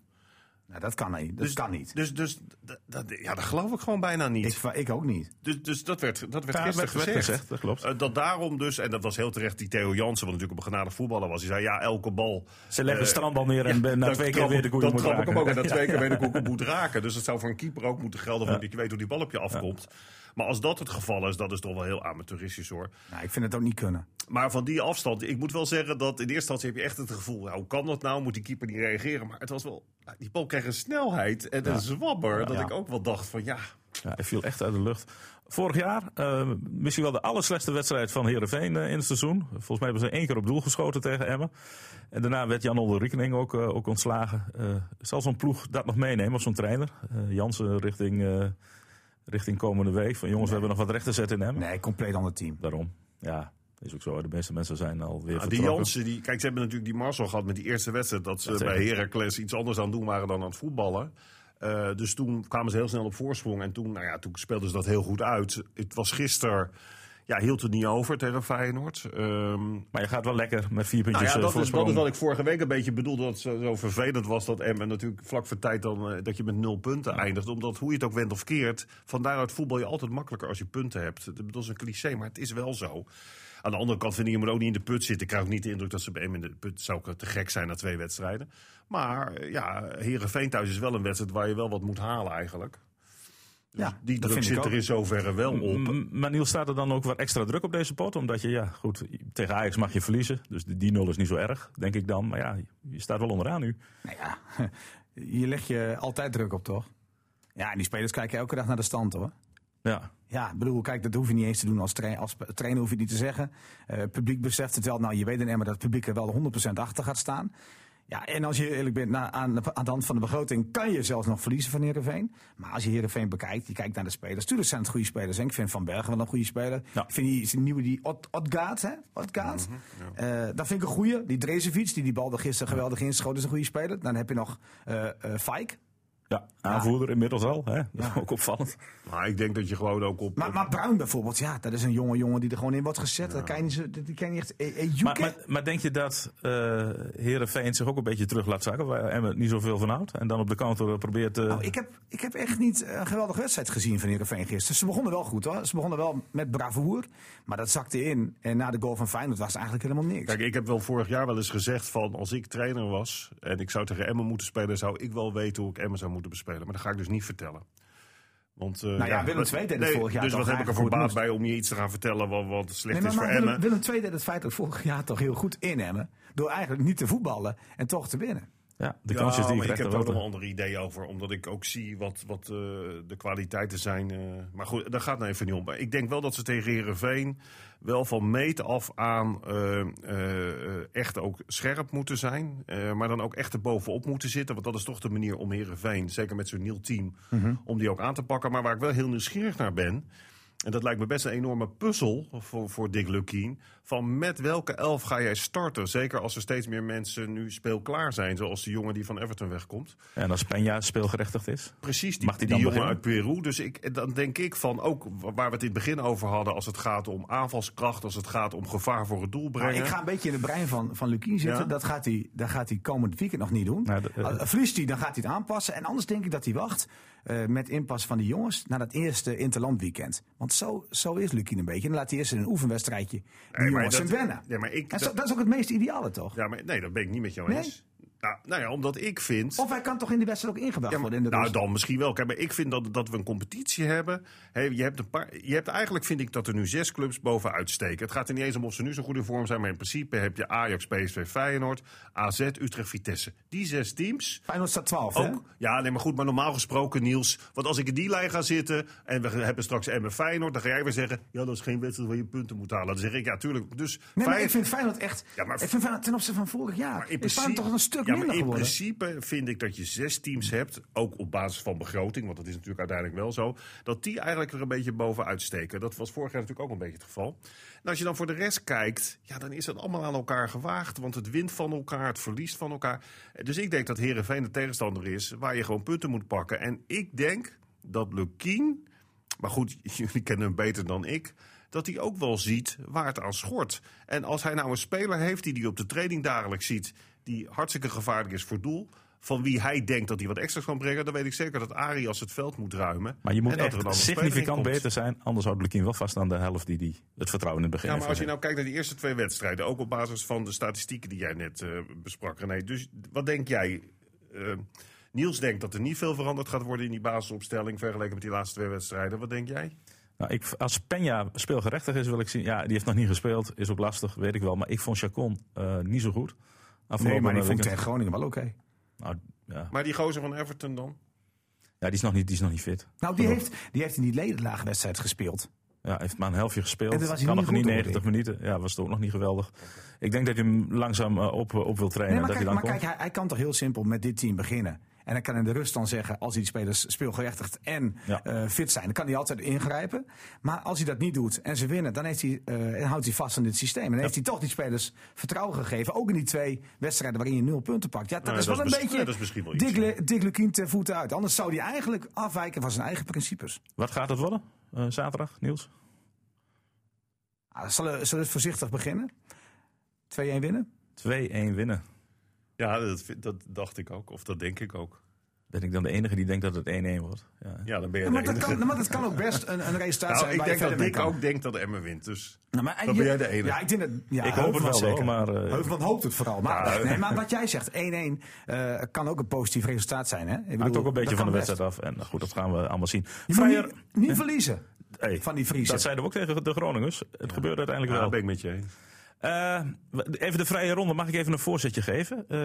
Nou, dat kan niet. Dat kan niet. Dus, dus dat, dat- ja, dat geloof ik gewoon bijna niet. Ik, ik ook niet. dus, dus dat werd, dat werd Ja, gisteren werd- werd gezegd. gezegd, dat klopt. Eh, dat daarom dus, en dat was heel terecht die Theo Jansen, wat natuurlijk op een genadig voetballer was. Die zei, ja, elke bal... Ze leggen eh, een strandbal neer en ja, na dan twee keer weer de koeien Dan moet trap ik hem ook en raken. na twee *laughs* keer weer de koeien moet raken. Dus het zou voor een keeper ook moeten gelden, van dat je weet hoe die bal op je afkomt. Maar als dat het geval is, dat is toch wel heel amateuristisch hoor. Nou, ik vind het ook niet kunnen. Maar van die afstand, ik moet wel zeggen dat in eerste instantie heb je echt het gevoel, nou, hoe kan dat nou? Moet die keeper niet reageren? Maar het was wel, die bal kreeg een snelheid en een zwabber, dat Ja. ik ook wel dacht van ja, Ja, hij viel echt uit de lucht. Vorig jaar eh, misschien wel de allerslechtste wedstrijd van Heerenveen eh, in het seizoen. Volgens mij hebben ze één keer op doel geschoten tegen Emmen. En daarna werd Jan Older Riekening ook, eh, ook ontslagen. Eh, zal zo'n ploeg dat nog meenemen, of zo'n trainer? Eh, Jansen richting, eh, richting komende week. Van jongens, we hebben nog wat recht te zetten in Emmen. Nee, compleet ander team. Daarom. Ja, is ook zo. De meeste mensen zijn alweer Nou, die vertrokken. Jansen, die, kijk, ze hebben natuurlijk die Marcel gehad met die eerste wedstrijd. Dat ze Dat bij. Heracles iets anders aan het doen waren dan aan het voetballen. Eh, dus toen kwamen ze heel snel op voorsprong. En toen, nou ja, toen speelden ze dat heel goed uit. Het was gisteren, ja, hield het niet over tegen Feyenoord. Ehm, Maar je gaat wel lekker met vier nou puntjes ja, eh, dat is, voorsprong. dat is wat ik vorige week een beetje bedoelde. Dat het zo, vervelend was dat Emmen natuurlijk vlak voor tijd dan, eh, dat je met nul punten eindigt. Omdat hoe je het ook went of keert, van daaruit voetbal je altijd makkelijker als je punten hebt. Dat is een cliché, maar het is wel zo. Aan de andere kant vind ik, je moet ook niet in de put zitten. Ik krijg ook niet de indruk dat ze bij Emmen in de put zou ook te gek zijn na twee wedstrijden. Maar eh, ja, Herenveen thuis is wel een wedstrijd waar je wel wat moet halen eigenlijk. Dus Ja, die druk zit er in zoverre wel op. Maar Niels, staat er dan ook wat extra druk op deze pot? Omdat je, ja, goed, tegen Ajax mag je verliezen. Dus die die nul is niet zo erg, denk ik dan. Maar ja, je staat wel onderaan nu. Nou ja, *laughs* hier leg je altijd druk op, toch? Ja, en die spelers kijken elke dag naar de stand, hoor. Ja. Ja, bedoel, kijk, dat hoef je niet eens te doen als, tra als trainer, hoef je niet te zeggen. Eh, het publiek beseft het wel. Nou, je weet in Emmer dat het publiek er wel 100% achter gaat staan. Ja, en als je eerlijk bent, na, aan, de- aan de hand van de begroting kan je zelfs nog verliezen van Heerenveen. Maar als je Heerenveen bekijkt, je kijkt naar de spelers. Tuurlijk zijn het goede spelers. En ik vind Van Bergen wel een goede speler. Ja. Ik vind die, die nieuwe, die Odgaard, hè? Odgaard. Eh, dat vind ik een goede. Die Drezefiets, die die bal er gisteren geweldig inschoot, is een goede speler. Dan heb je nog eh eh Fijk. Ja, aanvoerder inmiddels al. Hè? Dat is ook opvallend. Maar ik denk dat je gewoon ook op... Maar, maar Bruin bijvoorbeeld, ja, dat is een jonge jongen die er gewoon in wordt gezet. Dat kan je die kan je niet echt... eh, eh, Maar, maar, maar denk je dat eh Herenveen zich ook een beetje terug laat zakken, waar Emmen niet zoveel van houdt? En dan op de counter probeert. eh, Nou, ik, heb, ik heb echt niet een geweldige wedstrijd gezien van Heerenveen gisteren. Ze begonnen wel goed hoor. Ze begonnen wel met bravoer. Maar dat zakte in. En na de goal van Feyenoord was het eigenlijk helemaal niks. Kijk, ik heb wel vorig jaar wel eens gezegd van als ik trainer was en ik zou tegen Emmen moeten spelen, zou ik wel weten hoe ik Emmen zou moeten bespelen. Maar dat ga ik dus niet vertellen. Want, eh, Nou ja, Willem wat- II deed het vorig jaar Dus wat heb ik er voor baat bij om je iets te gaan vertellen wat, wat slecht Nee, maar, is voor Emmen? Willem, Willem II deed het feitelijk vorig jaar toch heel goed innemen. Door eigenlijk niet te voetballen en toch te winnen. Ja, de Ja, die ik krijgt. heb er wel nog een ander idee over. Omdat ik ook zie wat, wat eh, de kwaliteiten zijn. eh. maar goed, daar gaat het even niet om. Maar ik denk wel dat ze tegen Herenveen wel van meet af aan eh, echt ook scherp moeten zijn. Maar dan ook echt er bovenop moeten zitten. Want dat is toch de manier om Herenveen, zeker met zo'n nieuw team, om die ook aan te pakken. Maar waar ik wel heel nieuwsgierig naar ben. En dat lijkt me best een enorme puzzel voor, voor Dick Lukien. Van met welke elf ga jij starten? Zeker als er steeds meer mensen nu speelklaar zijn. Zoals die jongen die van Everton wegkomt. En als Peña speelgerechtigd is. Precies, die, Mag die jongen beginnen? uit Peru. Dus ik, dan denk ik van ook waar we het in het begin over hadden. Als het gaat om aanvalskracht. Als het gaat om gevaar voor het doel Maar brengen. ik ga een beetje in de brein van, van Lukien zitten. Ja? Dat, gaat hij, dat gaat hij komend weekend nog niet doen. Nou, de- Verliest hij, dan gaat hij het aanpassen. En anders denk ik dat hij wacht eh, met inpas van die jongens naar dat eerste interlandweekend. Want zo, zo is Lukien een beetje. Dan laat hij eerst in een oefenwedstrijdje die jongens dat- wennen. Ja, maar ik, En dat- dat is ook het meest ideale, toch? ja, maar nee, dat ben ik niet met jou eens. Nou, nou ja, omdat ik vind. Of hij kan toch in die wedstrijd ook ingebracht Ja, worden in de nou, dan misschien wel. Kijk, maar ik vind dat, dat we een competitie hebben. Je, hebt een paar, je hebt eigenlijk, vind ik, dat er nu zes clubs bovenuit steken. Het gaat er niet eens om of ze nu zo goed in vorm zijn. Maar in principe heb je Ajax, PSV, Feyenoord, AZ, Utrecht, Vitesse. Die zes teams. Feyenoord staat 12, hè? Ook, ja, nee, maar goed, maar normaal gesproken, Niels. Want als ik in die lijn ga zitten en we hebben straks Emmen Feyenoord, dan ga jij weer zeggen: ja, dat is geen wedstrijd waar je punten moet halen. Dan zeg ik: ja, tuurlijk. Dus Nee, maar Feyenoord- ik vind Feyenoord echt... Ja, maar- ik vind Feyenoord ten opzichte van vorig jaar... maar in is Feyenoord toch een stuk ja, in principe vind ik dat je zes teams hebt, ook op basis van begroting, want dat is natuurlijk uiteindelijk wel zo, dat die eigenlijk er een beetje bovenuit steken. Dat was vorig jaar natuurlijk ook een beetje het geval. En als je dan voor de rest kijkt, ja, dan is het allemaal aan elkaar gewaagd, want het wint van elkaar, het verliest van elkaar. Dus ik denk dat Herenveen de tegenstander is waar je gewoon punten moet pakken. En ik denk dat Lukien, maar goed, *laughs* jullie kennen hem beter dan ik dat hij ook wel ziet waar het aan schort. En als hij nou een speler heeft die hij op de training dagelijks ziet, die hartstikke gevaarlijk is voor doel, van wie hij denkt dat hij wat extra's kan brengen, dan weet ik zeker dat Arias het veld moet ruimen. Maar je moet echt er significant beter zijn. Anders houdt Lukien wel vast aan de helft die, die het vertrouwen in het begin Ja, maar als je nou kijkt naar die eerste twee wedstrijden, ook op basis van de statistieken die jij net eh, besprak, René. Dus wat denk jij? Eh, Niels denkt dat er niet veel veranderd gaat worden in die basisopstelling vergeleken met die laatste twee wedstrijden. Wat denk jij? Nou, ik, als Peña speelgerechtig is, wil ik zien. Ja, die heeft nog niet gespeeld. Is ook lastig, weet ik wel. Maar ik vond Chacon eh, niet zo goed. Nee, maar die vond tegen Groningen wel oké. Nou, ja. Maar die gozer van Everton dan? ja, die is nog niet, die is nog niet fit. Nou, die heeft, die heeft in die ledenlaagwedstrijd gespeeld. Ja, heeft maar een helftje gespeeld. Was hij kan nog niet goed, 90 hoorde minuten. Ja, was het ook nog niet geweldig. Ik denk dat je hem langzaam eh, op, op wil trainen. Nee, maar dat kijk, hij maar dan kijk komt. hij, hij kan toch heel simpel met dit team beginnen. En dan kan in de rust dan zeggen, als hij die spelers speelgerechtigd en Ja. eh, fit zijn, dan kan hij altijd ingrijpen. Maar als hij dat niet doet en ze winnen, dan, heeft hij, eh, houdt hij vast aan dit systeem. En dan heeft hij toch die spelers vertrouwen gegeven. Ook in die twee wedstrijden waarin je nul punten pakt. Ja, dat Nou, is dat wel is een beetje ja, dat is misschien wel iets, Lukien ten voeten uit. Anders zou hij eigenlijk afwijken van zijn eigen principes. Wat gaat het worden? Eh, zaterdag, Niels? Ah, zullen, zullen we het voorzichtig beginnen? 2-1 winnen? 2-1 winnen. Ja, dat, dat dacht ik ook. Of dat denk ik ook. Ben ik dan de enige die denkt dat het 1-1 wordt? Ja. Ja, dan ben je Ja, de maar, dat enige. kan, maar dat kan ook best een, een resultaat Nou, zijn ik denk dat kan. ook denkt dat Emmen wint. Dus Nou, maar, Dan ben jij de enige. Ja, ik, denk dat, ja, Ik hoop het wel, zeker. maar, eh, Heuvelman hoopt het vooral. Maar, Ja. nee, maar wat jij zegt, 1-1 eh, kan ook een positief resultaat zijn. Hè? Ik Hangt bedoel, ook een beetje dat van de best. wedstrijd af. En nou goed, dat gaan we allemaal zien. Je moet Vrijer, niet, niet verliezen hey, van die Friese. dat zeiden we ook tegen de Groningers. Het gebeurde uiteindelijk ja, wel. ben ik met je Eh, even de vrije ronde. Mag ik even een voorzetje geven? Eh,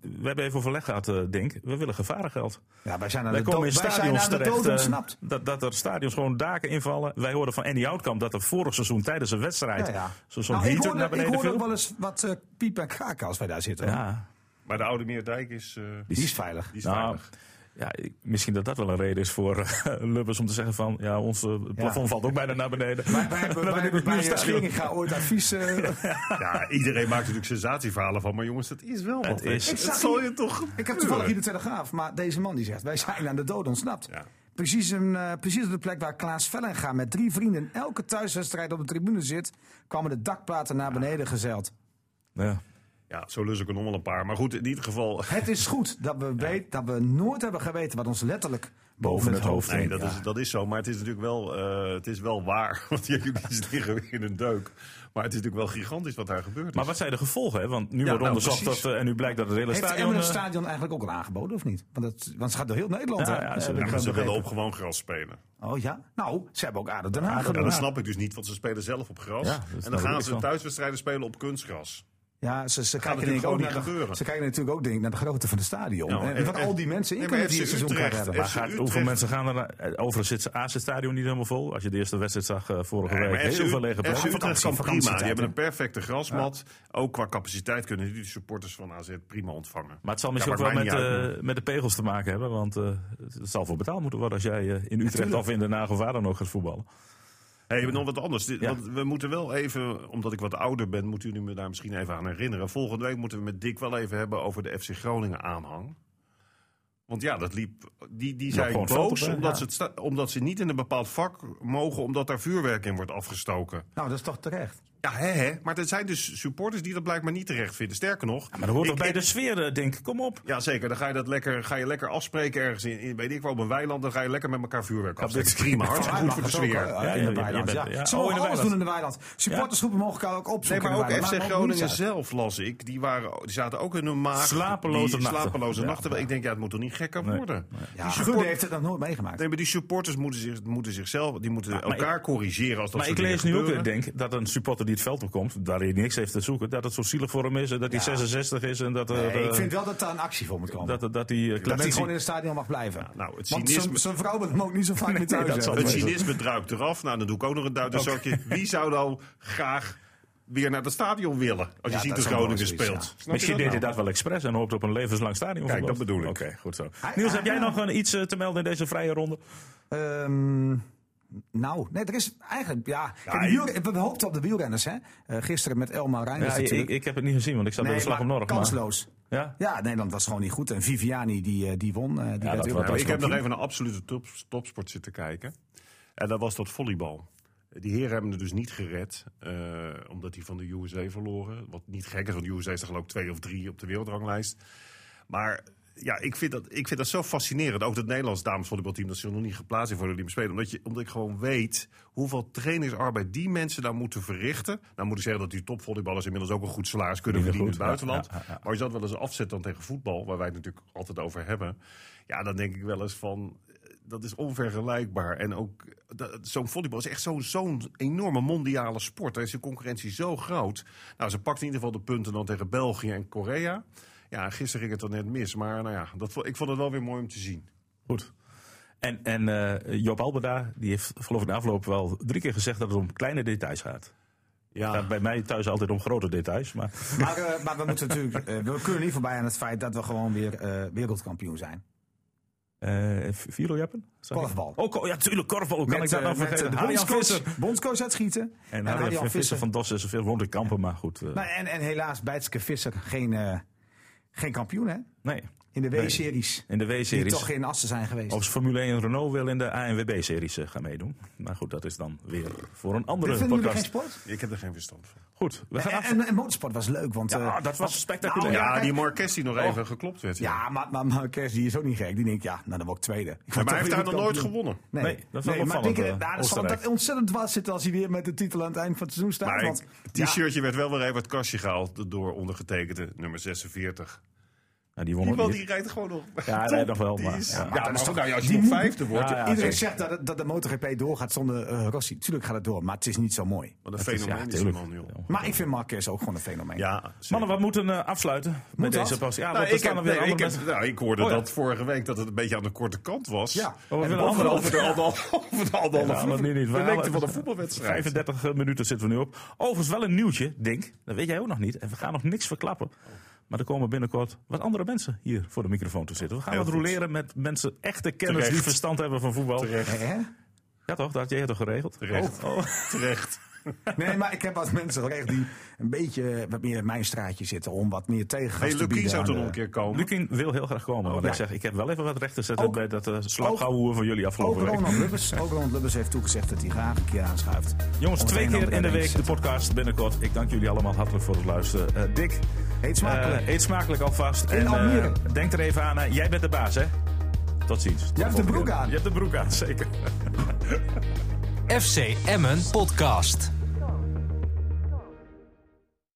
we hebben even overleg gehad, eh, denk We willen gevarengeld. Ja, wij zijn aan Wij de, komen in wij zijn stadions terecht. dood dat, dat er stadions gewoon daken invallen. Wij hoorden van Andy Houtkamp dat er vorig seizoen tijdens een wedstrijd... Ja, ja. zo- zo'n Nou, ik hoorde, naar ik beneden hoorde ook viel. wel eens wat eh, piep en kraken als wij daar zitten. Ja, Maar de Oude Meerdijk is, eh, Die is veilig. die is nou, veilig. Ja, misschien dat dat wel een reden is voor eh, Lubbers om te zeggen van... ja, ons eh, plafond valt ook bijna naar beneden. Wij, wij hebben, *laughs* bij eh, ooit advies... *laughs* eh, Ja, iedereen maakt natuurlijk sensatieverhalen van. Maar jongens, dat is wel wat. is- Het zag zal hier- je toch ik heb toevallig hier de Telegraaf, maar deze man die zegt... wij zijn aan de dood ontsnapt. Ja. Precies, een, eh, precies op de plek waar Klaas Vellenga met drie vrienden... elke thuiswedstrijd op de tribune zit... kwamen de dakplaten naar beneden gezeild. Ja. Ja, zo lus ik er nog wel een paar. Maar goed, in ieder geval... Het is goed dat we, *laughs* weet, dat we nooit hebben geweten wat ons letterlijk boven het hoofd Nee, hing. dat, Ja. is, dat is zo. Maar het is natuurlijk wel, eh, het is wel waar. *laughs* Want jullie *laughs* liggen weer in een deuk. Maar het is natuurlijk wel gigantisch wat daar gebeurd is. Maar wat zijn de gevolgen? Hè? Want nu Ja, wordt nou, onderzocht precies. dat, eh, en nu blijkt dat het hele Heeft stadion... Het eh, stadion eigenlijk ook al aangeboden of niet? Want, het, want ze gaat door heel Nederland. Ja, hè? ja, ze- ja, willen op gewoon gras spelen. Oh ja? Nou, ze hebben ook aardig Den Haag Ja, gedaan. dat snap ik dus niet, want ze spelen zelf op gras. Ja, en dan gaan ze thuiswedstrijden spelen op kunstgras. Ja, ze, ze, kijken, natuurlijk ook naar de, ze kijken natuurlijk ook denk ik, naar de grootte van het stadion. Ja, en, en- wat en- al die mensen in kunnen die FC seizoen Utrecht, hebben. Maar FC gaat, Utrecht- hoeveel mensen gaan er naar... eh, Overigens zit het AC-stadion niet helemaal vol. Als je de eerste wedstrijd zag eh, vorige week. Heel veel lege plekken. Utrecht kan vakantie- prima. Die vakantietijd, hebben een perfecte grasmat. Ook qua capaciteit kunnen die supporters van AZ prima ontvangen. Maar het zal misschien ook wel met, eh, met de pegels te maken hebben. Want eh, het zal voor betaald moeten worden als jij in Utrecht of in Den Haag of waar dan ook gaat voetballen. Hey, nog wat anders. Ja. Want we moeten wel even, omdat ik wat ouder ben, moeten jullie me daar misschien even aan herinneren. Volgende week moeten we met Dick wel even hebben over de FC Groningen aanhang. Want ja, dat liep. Die, die zijn boos omdat, Ja. ze omdat ze niet in een bepaald vak mogen, omdat daar vuurwerk in wordt afgestoken. Nou, dat is toch terecht. Ja, hè, hè. Maar er zijn dus supporters die dat blijkbaar niet terecht vinden. Sterker nog. Maar dat hoort toch bij ik- de sfeer, eh, denk ik. Kom op. Ja, zeker. Dan ga je dat lekker, ga je lekker afspreken ergens in, in weet ik wel, op een weiland. Dan ga je lekker met elkaar vuurwerk afsteken. dit- Prima, hartstikke goed voor de ook, sfeer. Ja, in ja, de ja, weiland. Ja, ja. Ze Oh, mogen in de alles weiland. doen in de weiland. Supportersgroepen mogen elkaar ook Nee, opzoeken. maar in ook. FC Groningen zelf las ik. Die, waren, die zaten ook in hun maag. Slapeloze nachten. Slapeloze Ja. nachten. Ik denk, ja, het moet toch niet gekker Nee. worden. Ja, Die support- heeft het nog nooit meegemaakt. Nee, maar die supporters moeten, zich, moeten zichzelf, die moeten maar elkaar corrigeren als dat Maar ik lees nu ook denk dat een supporter die het veld opkomt, daar hij niks heeft te zoeken, dat het zo zielig voor hem is en dat hij Ja. 66 is en dat er, Nee, ik eh, vind wel dat daar een actie voor moet komen. dat, dat, dat die eh, dat hij gewoon in het stadion mag blijven. nou, het Want cynisme- zijn- zijn vrouw wil hem ook niet zo vaak meer thuis hebben. Het Nee, cynisme druipt eraf. Nou, dan doe ik ook nog een duiterzakje. Wie zou nou graag weer naar het stadion willen? Als je ziet dat Groningen speelt. ja. Misschien dat deed hij nou? dat wel expres en hoopt op een levenslang stadion. Kijk, dat bedoel ik. Oké, goed zo. Hij- Niels, hij- heb jij nog een, iets eh, te melden in deze vrije ronde? Ehm, nou, nee, er is eigenlijk, ja. kijk, ik- wiel- we hoopten op de wielrenners, hè. Eh, gisteren met Elmar Reinders Ja, ik, natuurlijk. ik heb het niet gezien, want ik zat bij de nee, Slag om Norg. maar- kansloos. Ja? Ja, Nederland was gewoon niet goed. En Viviani, die, eh, die won. eh, die werd dat Ja, ik heb nog even een absolute top, topsport zitten kijken. En dat was dat volleybal. Die heren hebben het dus niet gered, eh, omdat die van de USA verloren. Wat niet gek is, want de USA is er geloof ik twee of drie op de wereldranglijst. Maar ja, ik vind, dat, ik vind dat zo fascinerend. Ook het Nederlands damesvolleybalteam, dat ze nog niet geplaatst zijn voor de Olympische Spelen. Omdat, je, omdat ik gewoon weet hoeveel trainingsarbeid die mensen daar moeten verrichten. Nou moet ik zeggen dat die topvolleyballers inmiddels ook een goed salaris kunnen Verdienen in het buitenland. ja, ja, ja. Maar als je dat wel eens afzet dan tegen voetbal, waar wij het natuurlijk altijd over hebben. Ja, dan denk ik wel eens van, eh, dat is onvergelijkbaar. En ook, zo'n volleybal is echt zo'n zo'n enorme mondiale sport. Daar is de concurrentie zo groot. Nou, ze pakt in ieder geval de punten dan tegen België en Korea. Ja, gisteren ging het dan net mis. Maar nou ja, dat, ik vond het wel weer mooi om te zien. Goed. En, en eh, Joop Albeda, die heeft geloof ik na afloop wel drie keer gezegd dat het om kleine details gaat. Ja, Gaat bij mij thuis altijd om grote details. Maar *laughs* Maar, eh, maar we moeten natuurlijk, eh, we kunnen niet voorbij aan het feit dat we gewoon weer eh, wereldkampioen zijn. eh Vilo Jappen? Zag ik? Korfbal. Oh, ko- ja, tuurlijk, korfbal. Hoe kan ik dat eh, nou met, vergeten? de bondscoach, bondscoach uitschieten. En, En Visser Visser. van Dos is veel rond de kampen, maar goed. eh, Nou, en, en helaas Bijtske Visser geen, eh, geen kampioen hè? nee, In de Nee. W-series. in de Die toch in Assen zijn geweest. Als Formule 1 Renault wil in de ANWB-series eh, gaan meedoen. Maar goed, dat is dan weer voor een andere Vinden jullie podcast. geen sport? ik heb er geen verstand van. Goed, we gaan En, af. en, en motorsport was leuk, want... Ja, eh, dat was spectaculair. Nou, Ja, die Marquez die nog Oh. even geklopt werd. Ja. Ja, maar, maar Marquez die is ook niet gek. Die denkt, ja, nou dan word ik tweede. Ik maar hij heeft daar nog nooit gewonnen. Nee, Nee, dat is wel nee maar opvallend, denk, eh, nou, dat ontzettend dwars zitten als hij weer met de titel aan het eind van het seizoen staat. Maar want, het t-shirtje werd wel weer even uit het kastje gehaald door ondergetekende nummer 46. Ja, die won Die die rijdt gewoon nog. Ja, hij rijdt nog wel, maar- is- ja. ja, Maar dat maar is ook, toch- nou ja, als je die vijfde wordt. Ja, ja. Iedereen zeker. zegt dat, het- dat de MotoGP doorgaat zonder eh, Rossi. Tuurlijk gaat het door, maar het is niet zo mooi. Wat een fenomeen ja, is man, joh. Maar ik vind Marquez ook gewoon een fenomeen. Ja. Mannen, we moeten eh, afsluiten met deze dat? pas. Ja, Nou, ik, staan heb, er weer nee, ik, andere heb, mensen. nou, ik hoorde Oh, ja. dat vorige week dat het een beetje aan de korte kant was. Ja. Oh, we En willen over, de, anderhalf- *laughs* over de anderhalve Ja, lengte van de voetbalwedstrijd. 35 minuten zitten we nu op. Overigens wel een nieuwtje, Dink. Dat weet jij ook nog niet. En we gaan nog niks verklappen. Maar er komen binnenkort wat andere mensen hier voor de microfoon te zitten. We gaan Heel wat goed. roleren met mensen, echte kenners die verstand hebben van voetbal. Terecht. Ja toch, dat had jij toch geregeld? Terecht. Oh, oh. Terecht. *laughs* Nee, maar ik heb wat mensen geregeld die een beetje wat meer in mijn straatje zitten. Om wat meer tegengas Hey, te Lukien bieden zou toch nog een keer komen? Lukin wil heel graag komen. want ja. ik zeg, ik heb wel even wat recht te zetten Ook- bij dat uh, ook- slapgouwen van jullie Ook afgelopen week. Ronald Lubbers, ook Ronald Lubbers heeft toegezegd dat hij graag een keer aanschuift. Jongens, twee keer in de week de podcast binnenkort. Ik dank jullie allemaal hartelijk voor het luisteren. Eh, Dick, Eet smakelijk. eh, eet smakelijk alvast. In en eh, Almere. denk er even aan, eh, jij bent de baas hè? Tot ziens. Tot Je hebt de broek keer. aan. Je hebt de broek aan, *laughs* zeker. FC Emmen Podcast.